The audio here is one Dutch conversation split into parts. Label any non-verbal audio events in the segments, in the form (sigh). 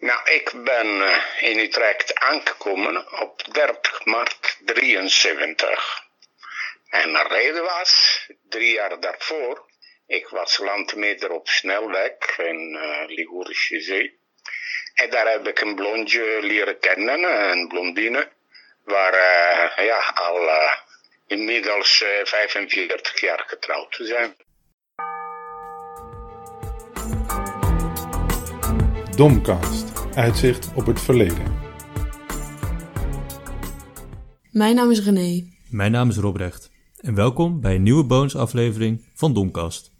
Nou, ik ben eh, in Utrecht aangekomen op 30 maart 73. En de reden was, drie jaar daarvoor, ik was landmeter op snelweg in uh, Ligurische Zee. En daar heb ik een blondje leren kennen, een blondine, waar uh, ja, al inmiddels 45 jaar getrouwd te zijn. Domcast, uitzicht op het verleden. Mijn naam is René. Mijn naam is Robrecht. En welkom bij een nieuwe bonusaflevering van Domcast.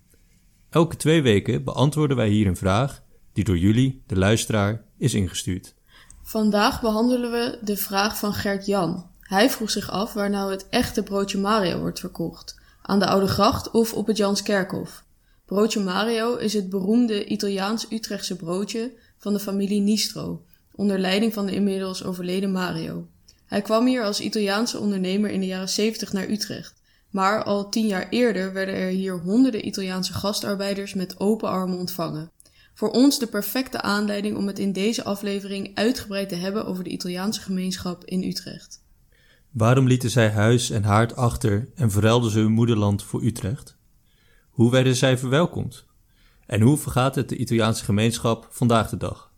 Elke twee weken beantwoorden wij hier een vraag die door jullie, de luisteraar, is ingestuurd. Vandaag behandelen we de vraag van Gert Jan. Hij vroeg zich af waar nou het echte broodje Mario wordt verkocht. Aan de Oude Gracht of op het Janskerkhof. Broodje Mario is het beroemde Italiaans-Utrechtse broodje van de familie Nistro, onder leiding van de inmiddels overleden Mario. Hij kwam hier als Italiaanse ondernemer in de jaren 70 naar Utrecht. Maar al tien jaar eerder werden er hier honderden Italiaanse gastarbeiders met open armen ontvangen. Voor ons de perfecte aanleiding om het in deze aflevering uitgebreid te hebben over de Italiaanse gemeenschap in Utrecht. Waarom lieten zij huis en haard achter en verruilden ze hun moederland voor Utrecht? Hoe werden zij verwelkomd? En hoe vergaat het de Italiaanse gemeenschap vandaag de dag?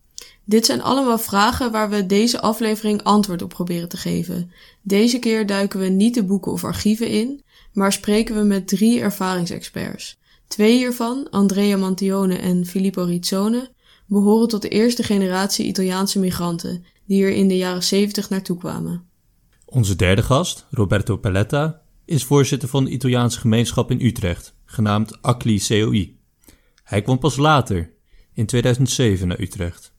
Dit zijn allemaal vragen waar we deze aflevering antwoord op proberen te geven. Deze keer duiken we niet de boeken of archieven in, maar spreken we met drie ervaringsexperts. Twee hiervan, Andrea Mantione en Filippo Rizzone, behoren tot de eerste generatie Italiaanse migranten die hier in de jaren 70 naartoe kwamen. Onze derde gast, Roberto Pelletta, is voorzitter van de Italiaanse gemeenschap in Utrecht, genaamd ACLI COI. Hij kwam pas later, in 2007, naar Utrecht.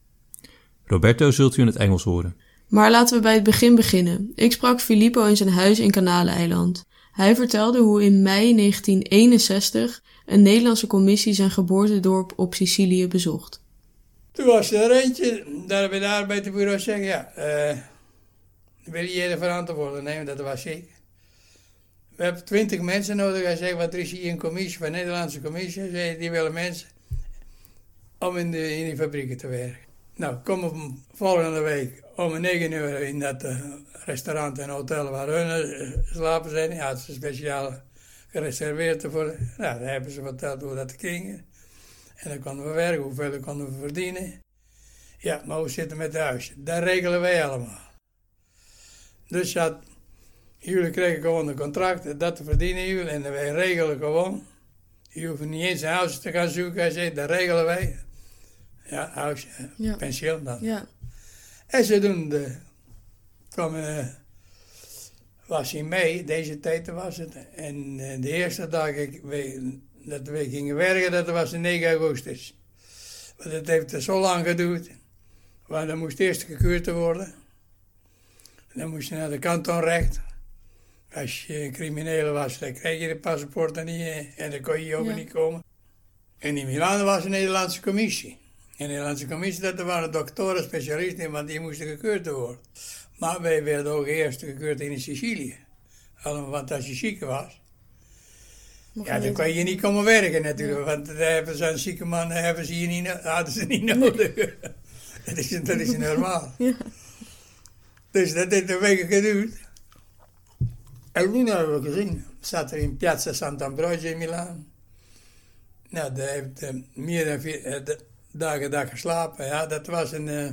Roberto zult u in het Engels horen. Maar laten we bij het begin beginnen. Ik sprak Filippo in zijn huis in Kanaleiland. Hij vertelde hoe in mei 1961 een Nederlandse commissie zijn geboortedorp op Sicilië bezocht. Toen was er eentje, daar bij de arbeidsbureau zeggen, ja, uh, wil je er verantwoordelijk nemen? Dat was ik. We hebben twintig mensen nodig. Hij zei, wat is hier een commissie, van Nederlandse commissie. Hij zei, die willen mensen om in, de, in die fabrieken te werken. Nou, kom op volgende week om 9 uur in dat uh, restaurant en hotel waar hun uh, slapen zijn. Ja, het is speciaal gereserveerd voor. Nou, daar hebben ze verteld hoe dat ging. En dan konden we werken, hoeveel konden we verdienen. Ja, maar hoe zit het met huis? Dat regelen wij allemaal. Dus ja, jullie krijgen gewoon een contract, dat verdienen jullie en wij regelen gewoon. Je hoeft niet eens een huis te gaan zoeken, hij zegt, dat regelen wij. Ja, huis, ja. pensioen dan. Ja. En ze doen de, kwam, uh, was in mei, deze tijd was het. En uh, de eerste dag ik, we, dat we gingen werken, dat was de 9 augustus. Want het heeft zo lang geduurd. Want dan moest eerst gekeurd worden. Dan moest je naar de kantonrecht. Als je een criminele was, dan kreeg je de paspoort niet en dan kon je ook niet komen. En in Milaan was een Nederlandse commissie. En de Nederlandse commissie, dat waren doktoren, specialisten, want die moesten gekeurd worden. Maar wij werden ook eerst gekeurd in Sicilië. Allemaal, want als je ziek was, ja, dan kon je niet komen werken natuurlijk. Want daar hebben zo'n zieke man hebben ze hier niet, hadden ze niet nodig. (laughs) dat, is, dat is (laughs) normaal. Ja. Dus dat heeft een week geduurd. En nu hebben we gezien, zat er in Piazza Sant'Ambrogio in Milaan. Nou, daar heeft meer dan vier uh, dagen daar geslapen. Ja, dat was een, uh,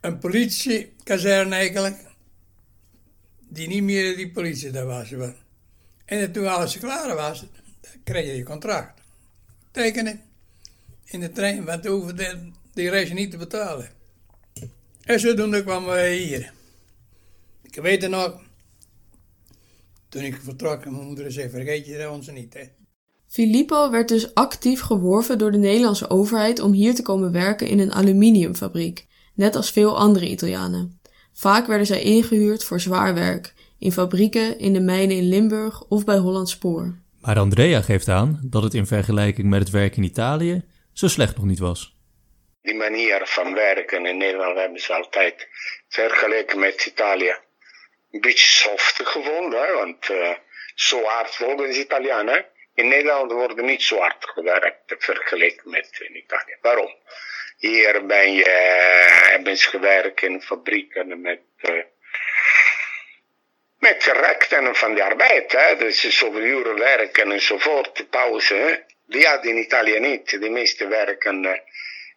een politiekazerne eigenlijk. Die niet meer die politie daar was. En toen alles klaar was, kreeg je je contract. Tekenen in de trein, want toen hoefde die reis niet te betalen. En zodoende kwamen wij hier. Ik weet het nog, toen ik vertrok, mijn moeder zei, vergeet je ons niet, hè. Filippo werd dus actief geworven door de Nederlandse overheid om hier te komen werken in een aluminiumfabriek, net als veel andere Italianen. Vaak werden zij ingehuurd voor zwaar werk, in fabrieken, in de mijnen in Limburg of bij Holland Spoor. Maar Andrea geeft aan dat het in vergelijking met het werk in Italië zo slecht nog niet was. Die manier van werken in Nederland hebben ze altijd vergeleken met Italië een beetje soft gevonden, want uh, zo hard volgens Italianen. In Nederland wordt niet zo hard gewerkt vergeleken met in Italië. Waarom? Hier ben je, uh, hebben ze gewerkt in fabrieken met, uh, met rechten van de arbeid. Hè? Dus zoveel uren werken enzovoort, pauze. Hè? Die hadden in Italië niet. De meeste werken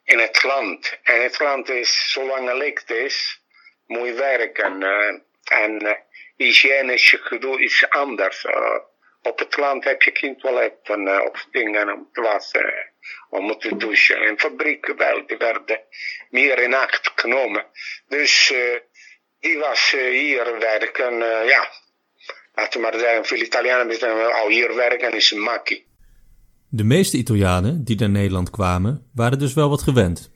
in het land. En het land is, zolang het licht is, moet je werken. En hygiënisch gedoe is anders. op het land heb je geen toiletten of dingen om te wassen om te douchen. En fabrieken werden meer in acht genomen. Dus die was hier werken, ja, laten we maar zeggen, veel Italianen zijn al hier werken is een makkie. De meeste Italianen die naar Nederland kwamen, waren dus wel wat gewend.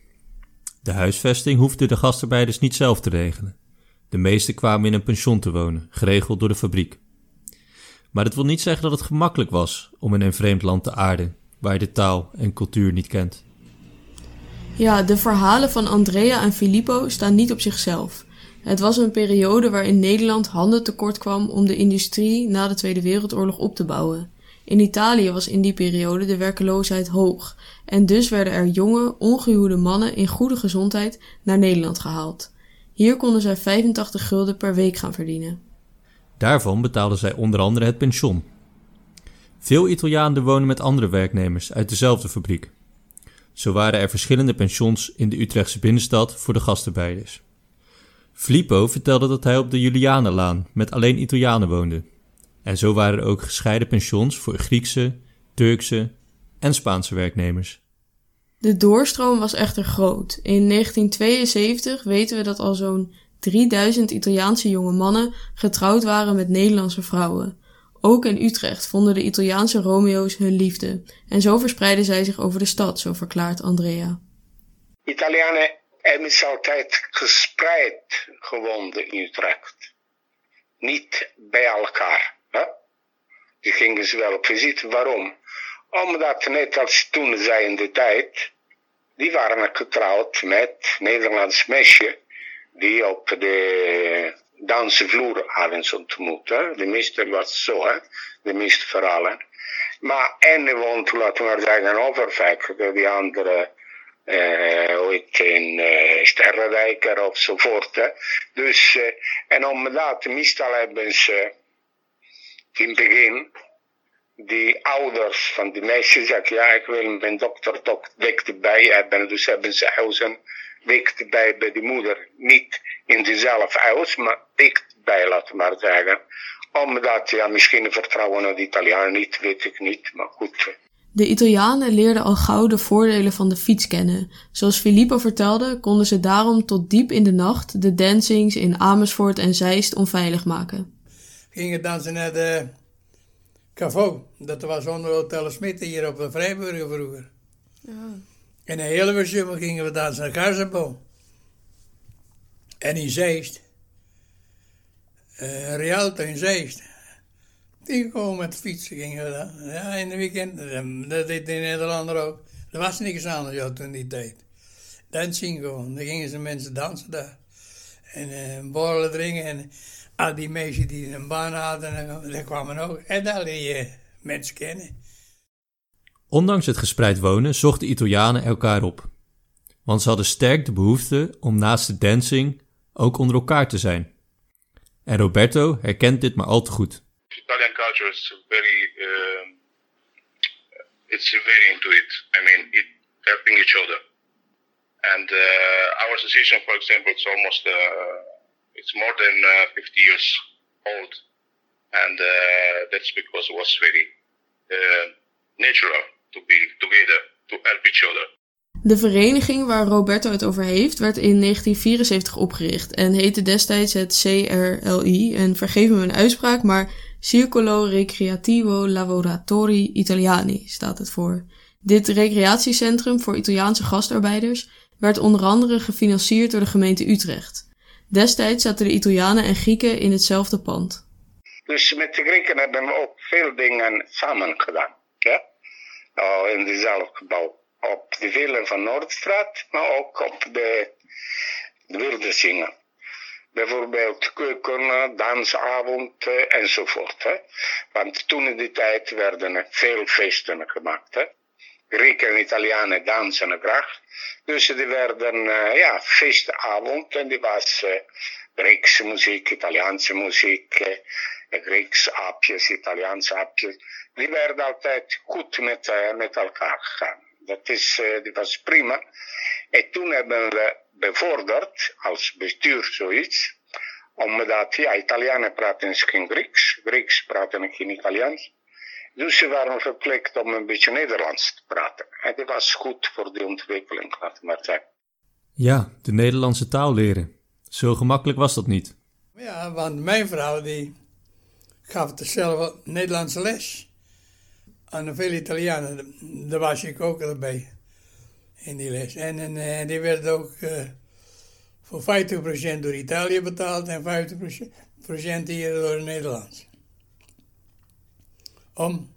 De huisvesting hoefden de gastarbeiders niet zelf te regelen. De meesten kwamen in een pension te wonen, geregeld door de fabriek. Maar dat wil niet zeggen dat het gemakkelijk was om in een vreemd land te aarden waar je de taal en cultuur niet kent. Ja, de verhalen van Andrea en Filippo staan niet op zichzelf. Het was een periode waarin Nederland handen tekort kwam om de industrie na de Tweede Wereldoorlog op te bouwen. In Italië was in die periode de werkeloosheid hoog en dus werden er jonge, ongehuwde mannen in goede gezondheid naar Nederland gehaald. Hier konden zij 85 gulden per week gaan verdienen. Daarvan betaalden zij onder andere het pension, veel Italianen wonen met andere werknemers uit dezelfde fabriek. Zo waren er verschillende pensions in de Utrechtse binnenstad voor de gastarbeiders. Filippo vertelde dat hij op de Julianenlaan met alleen Italianen woonde. En zo waren er ook gescheiden pensions voor Griekse, Turkse en Spaanse werknemers. De doorstroom was echter groot. In 1972 weten we dat al zo'n 3000 Italiaanse jonge mannen getrouwd waren met Nederlandse vrouwen. Ook in Utrecht vonden de Italiaanse Romeo's hun liefde en zo verspreidden zij zich over de stad, zo verklaart Andrea. Italianen hebben ze altijd gespreid gewoond in Utrecht. Niet bij elkaar. Hè? Die gingen ze wel op visite. Waarom? Omdat net als toen zij in de tijd, die waren getrouwd met Nederlands meisje die op de dansvloer hadden ze ontmoet. De meeste was zo, hè? de meeste verhalen. Maar en woont, laten we zeggen, Overvek, die andere, uh, ooit in uh, Sterrenrijker ofzovoort. Dus, uh, en omdat meestal hebben ze in het begin die ouders van die meisjes zeggen, ja, ik wil mijn dokter toch dichterbij hebben. Dus hebben ze huizen dichterbij bij de moeder. Niet in dezelfde huis, maar dichtbij, laten we maar zeggen. Omdat, ja, misschien vertrouwen aan de Italianen niet, weet ik niet, maar goed. De Italianen leerden al gauw de voordelen van de fiets kennen. Zoals Filippo vertelde, konden ze daarom tot diep in de nacht de dancings in Amersfoort en Zeist onveilig maken. Gingen dansen naar de Cavo. Dat was onder Hotel Smit hier op de Vrijburger vroeger. Ja. En in Hilversum gingen we dansen naar Garzabo. En in Zeist. Uh, Rialto in Zeist. Die gewoon met fietsen gingen we dan. Ja, in de weekend. Dat deed de Nederlander ook. Er was niks anders ja, toen die tijd. Dancing gewoon. Dan gingen ze mensen dansen daar. En uh, borrelen drinken. En al die meisjes die een baan hadden, daar kwamen ook. En daar leer je mensen kennen. Ondanks het gespreid wonen zochten Italianen elkaar op. Want ze hadden sterk de behoefte om naast de dancing ook onder elkaar te zijn. En Roberto herkent dit maar al te goed. Italian culture is very, uh, it's very into it. I mean, it helping each other. And uh, our association, for example, it's almost, uh, it's more than uh, 50 years old. And uh, that's because it was very uh, natural to be together, to help each other. De vereniging waar Roberto het over heeft, werd in 1974 opgericht en heette destijds het CRLI. En vergeef me mijn uitspraak, maar Circolo Recreativo Lavoratori Italiani staat het voor. Dit recreatiecentrum voor Italiaanse gastarbeiders werd onder andere gefinancierd door de gemeente Utrecht. Destijds zaten de Italianen en Grieken in hetzelfde pand. Dus met de Grieken hebben we ook veel dingen samen gedaan. Ja? Oh, in dezelfde gebouw op de villen van Noordstraat, maar ook op de, de wilde zingen. Bijvoorbeeld keuken, dansavond enzovoort. Hè. Want toen in die tijd werden er veel feesten gemaakt. Grieken en Italianen dansen graag. Dus die werden uh, ja, feestavond en die was uh, Griekse muziek, Italiaanse muziek, uh, Griekse aapjes, Italiaanse aapjes. Die werden altijd goed met, met elkaar gegaan. Dat, is, dat was prima. En toen hebben we bevorderd, als bestuur zoiets, omdat ja, Italianen praten geen Grieks, Grieks praten geen Italiaans. Dus ze waren verplicht om een beetje Nederlands te praten. En dat was goed voor de ontwikkeling, laat maar zeggen. Ja, de Nederlandse taal leren. Zo gemakkelijk was dat niet. Ja, want mijn vrouw die gaf dezelfde Nederlandse les aan veel Italianen. Daar was ik ook erbij in die les. En, en, en die werd ook uh, voor 50% door Italië betaald en 50% hier door Nederland. Om,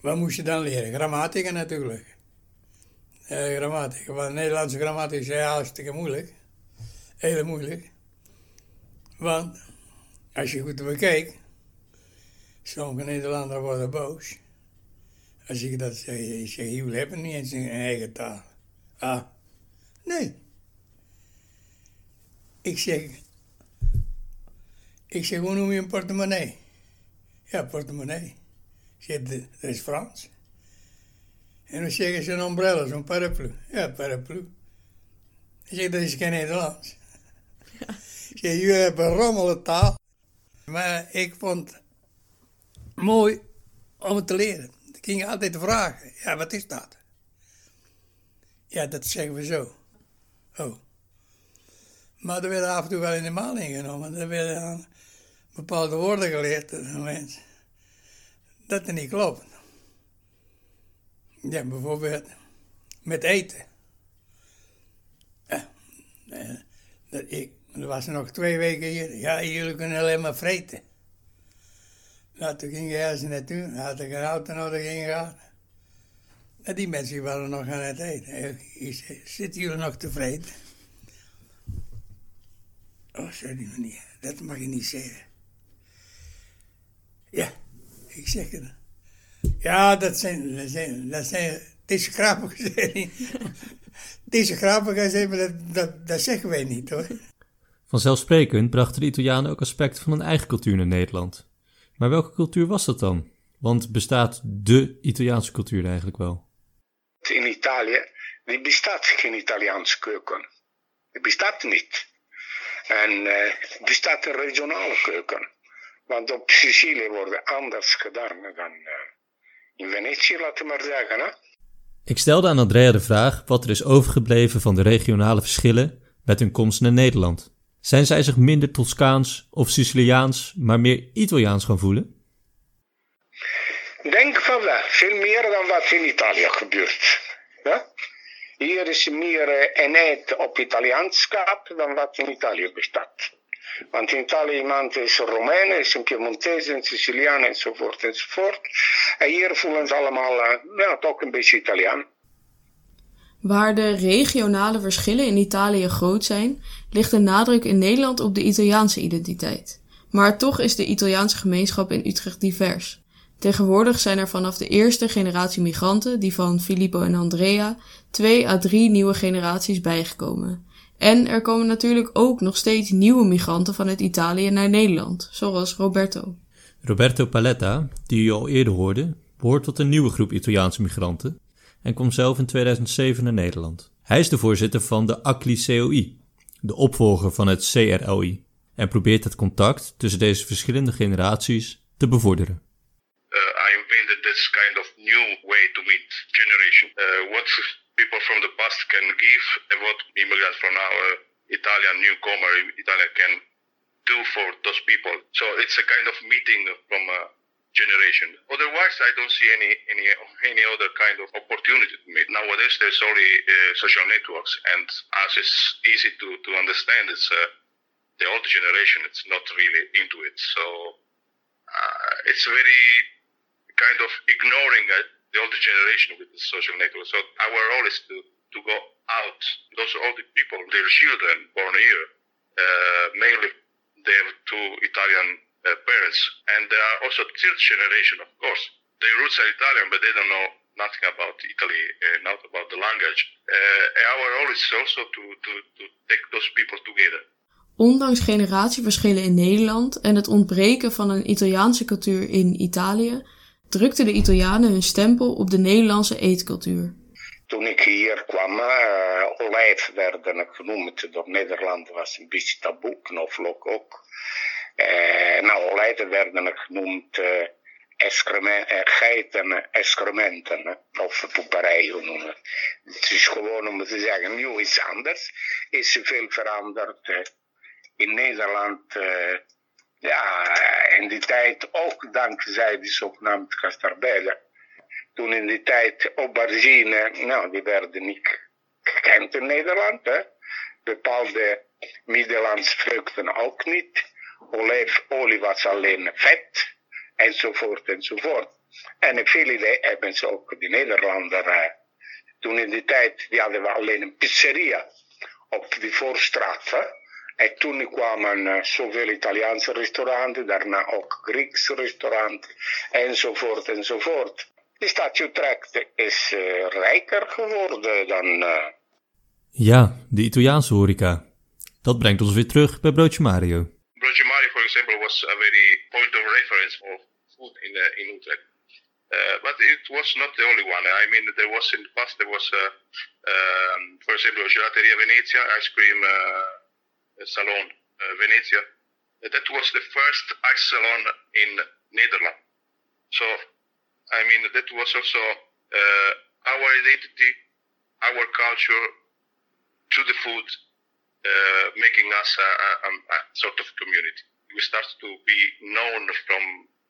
wat moest je dan leren? Grammatica natuurlijk. Uh, grammatica, want Nederlandse grammatica is hartstikke moeilijk. Heel moeilijk. Want, als je goed bekijkt, sommige Nederlanders worden boos. Als ik dat zeg, ik zeg, jullie hebben niet eens een eigen taal. Ah, nee. Ik zeg, ik zeg, hoe noem je een portemonnee? Ja, portemonnee. Ik zeg, dat is Frans. En dan zeggen ze een umbrella, zo'n paraplu. Ja, paraplu. Ik zeg, dat is geen Nederlands. Ja. Ik zeg, jullie hebben rommelen taal. Maar ik vond het mooi om het te leren. Ik ging altijd vragen, ja, wat is dat? Ja, dat zeggen we zo. Oh. Maar er werden af en toe wel in de maal ingenomen. Er werden bepaalde woorden geleerd door mensen. Dat er niet klopt. Ja, bijvoorbeeld met eten. Ja, eh, dat ik, er was nog twee weken hier. Ja, jullie kunnen alleen maar vreten. Nou, toen ging je ergens naartoe. Had ik een auto nodig ingegaan. En die mensen waren nog aan het eten. Ik zei, zitten jullie nog tevreden? Oh, zei hij nog niet. Dat mag je niet zeggen. Ja, ik zeg het. Ja, dat zijn, dat zijn, dat zijn, het is grappig. (laughs) Het is grappig, maar dat, dat, dat zeggen wij niet hoor. Vanzelfsprekend brachten de Italianen ook aspecten van hun eigen cultuur naar Nederland. Maar welke cultuur was dat dan? Want bestaat de Italiaanse cultuur eigenlijk wel? In Italië die bestaat geen Italiaanse keuken. Die bestaat niet. En uh, bestaat een regionale keuken. Want op Sicilië wordt anders gedaan dan uh, in Venetië, laten we maar zeggen. Hè? Ik stelde aan Andrea de vraag wat er is overgebleven van de regionale verschillen met hun komst naar Nederland. Zijn zij zich minder Toscaans of Siciliaans, maar meer Italiaans gaan voelen? Denk van wel, veel meer dan wat in Italië gebeurt. Ja? Hier is meer uh, eenheid op Italiaanschap dan wat in Italië bestaat. Want in Italië iemand is Romein, is een Piemontese, een Siciliaan enzovoort enzovoort. En hier voelen ze allemaal uh, ja, toch een beetje Italiaan. Waar de regionale verschillen in Italië groot zijn, ligt de nadruk in Nederland op de Italiaanse identiteit. Maar toch is de Italiaanse gemeenschap in Utrecht divers. Tegenwoordig zijn er vanaf de eerste generatie migranten, die van Filippo en Andrea, twee à drie nieuwe generaties bijgekomen. En er komen natuurlijk ook nog steeds nieuwe migranten vanuit Italië naar Nederland, zoals Roberto. Roberto Paletta, die je al eerder hoorde, behoort tot een nieuwe groep Italiaanse migranten en komt zelf in 2007 naar Nederland. Hij is de voorzitter van de ACLI COI, de opvolger van het CRLI, en probeert het contact tussen deze verschillende generaties te bevorderen. Uh, I invented this kind of new way to meet generation. Uh, what people from the past can give and what immigrants from now, uh, Italian newcomer, Italian can do for those people. So it's a kind of meeting from a generation. Otherwise, I don't see any any (laughs) any other kind of opportunity to meet. Nowadays, there's only uh, social networks, and as it's easy to to understand, it's uh, the old generation. It's not really into it, so uh, it's very kind of ignoring uh, the older generation with the social network. So our role is to, to go out. Those older people, their children born here, uh, mainly they have two Italian uh, parents, and they are also third generation, of course. Their roots are Italian, but they don't know nothing about Italy, uh, not about the language. Uh, our role is also to, to, to take those people together. Ondanks generatieverschillen in Nederland en het ontbreken van een Italiaanse cultuur in Italië, drukten de Italianen hun stempel op de Nederlandse eetcultuur. Toen ik hier kwam, uh, olijf werden genoemd door Nederland, was een beetje taboe, knoflook ook. Uh, nou, olijven werden genoemd uh, geiten, excrementen, of poeperijen noemen. Het is gewoon om te zeggen, nu iets anders. Is veel veranderd in Nederland. Ja, in die tijd ook dankzij die zogenaamde castarbellen. Toen in die tijd aubergine, nou, die werden niet gekend in Nederland. Hè. Bepaalde Middellandse vruchten ook niet. Olijfolie was alleen vet, enzovoort, enzovoort. En in veel hebben ze ook die Nederlander. toen in die tijd, die hadden we alleen een pizzeria op die voorstraat. Hè. En toen kwamen uh, zoveel Italiaanse restauranten, daarna ook Griekse restauranten, enzovoort, enzovoort. De stad Utrecht is uh, rijker geworden dan. Uh... Ja, de Italiaanse horeca. Dat brengt ons weer terug bij Broodje Mario. Broodje Mario, for example, was a very point of reference for food in, uh, in Utrecht. Uh, but it was not the only one. I mean, there was in the past, there was, uh, um, for example, Gelateria Venezia, ice cream uh, salon Venezia. That was the first ice salon in Netherlands. So I mean, that was also uh, our identity, our culture to the food, uh, making us a, a, a, sort of community. We started to be known from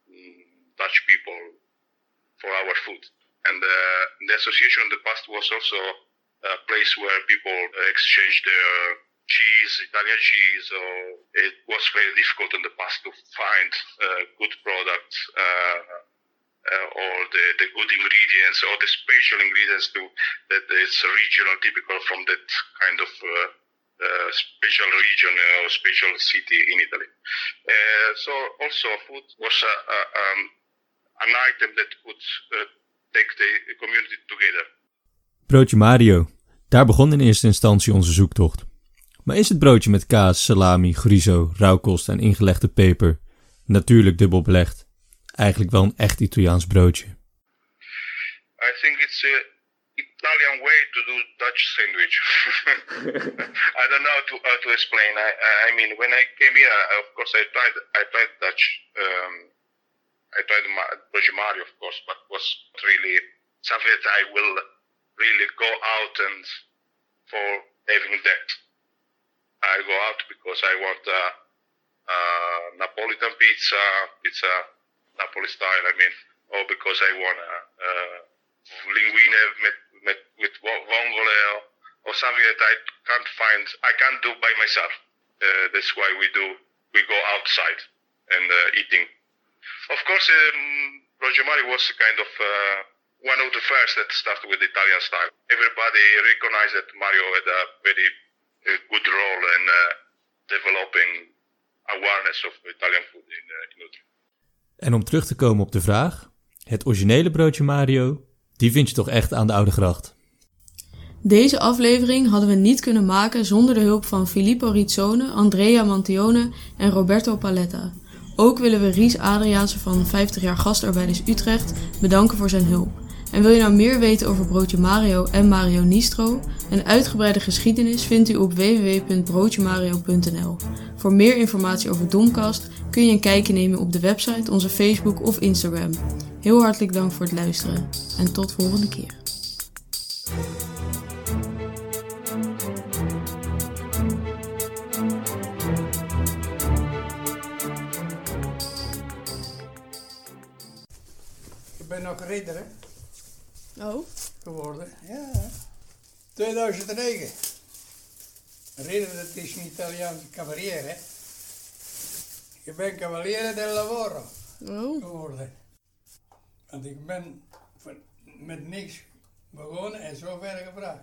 mm, Dutch people for our food. And uh, the association in the past was also a place where people exchanged their cheese, Italian cheese. Or it was very difficult in the past to find uh, good products uh, uh, or the, the good ingredients or the special ingredients to that is regional, typical from that kind of uh, uh, special region or special city in Italy. so also food was um, an item that could take the community together. Broodje Mario. Daar begon in eerste instantie onze zoektocht. Maar is het broodje met kaas, salami, chorizo, rauwkost en ingelegde peper natuurlijk dubbel belegd? eigenlijk wel een echt Italiaans broodje. I think it's a Italian way to do Dutch sandwich. (laughs) I don't know how to, how to explain. I, I mean, when I came here, of course, I tried I tried Dutch. Um, I tried broodje Mario, of course, but was really something that I will really go out and for having that. I go out because I want a, a Napolitan pizza, pizza Napoli style. I mean, or because I want a uh, linguine met, met, with vongole or, or something that I can't find, I can't do by myself. Uh, that's why we do, we go outside and uh, eating. Of course, um, Roger Mari was kind of uh, one of the first that started with Italian style. Everybody recognized that Mario had a very developing awareness of Italian food in, uh, in Utrecht. En om terug te komen op de vraag, het originele broodje Mario, die vind je toch echt aan de Oude Gracht. Deze aflevering hadden we niet kunnen maken zonder de hulp van Filippo Rizzone, Andrea Mantione en Roberto Paletta. Ook willen we Ries Adriaanse van 50 jaar gastarbeiders Utrecht bedanken voor zijn hulp. En wil je nou meer weten over Broodje Mario en Mario Nistro? Een uitgebreide geschiedenis vindt u op www.broodjemario.nl. Voor meer informatie over Domkast kun je een kijkje nemen op de website, onze Facebook of Instagram. Heel hartelijk dank voor het luisteren en tot volgende keer. Ik ben nog ridder, hè? Oh? Geworden, ja. 2009. Ridder, dat is een Italiaanse cavalier, hè? Ik ben cavaliere del lavoro Oh. geworden. Want ik ben met niks begonnen en zo ver gebracht.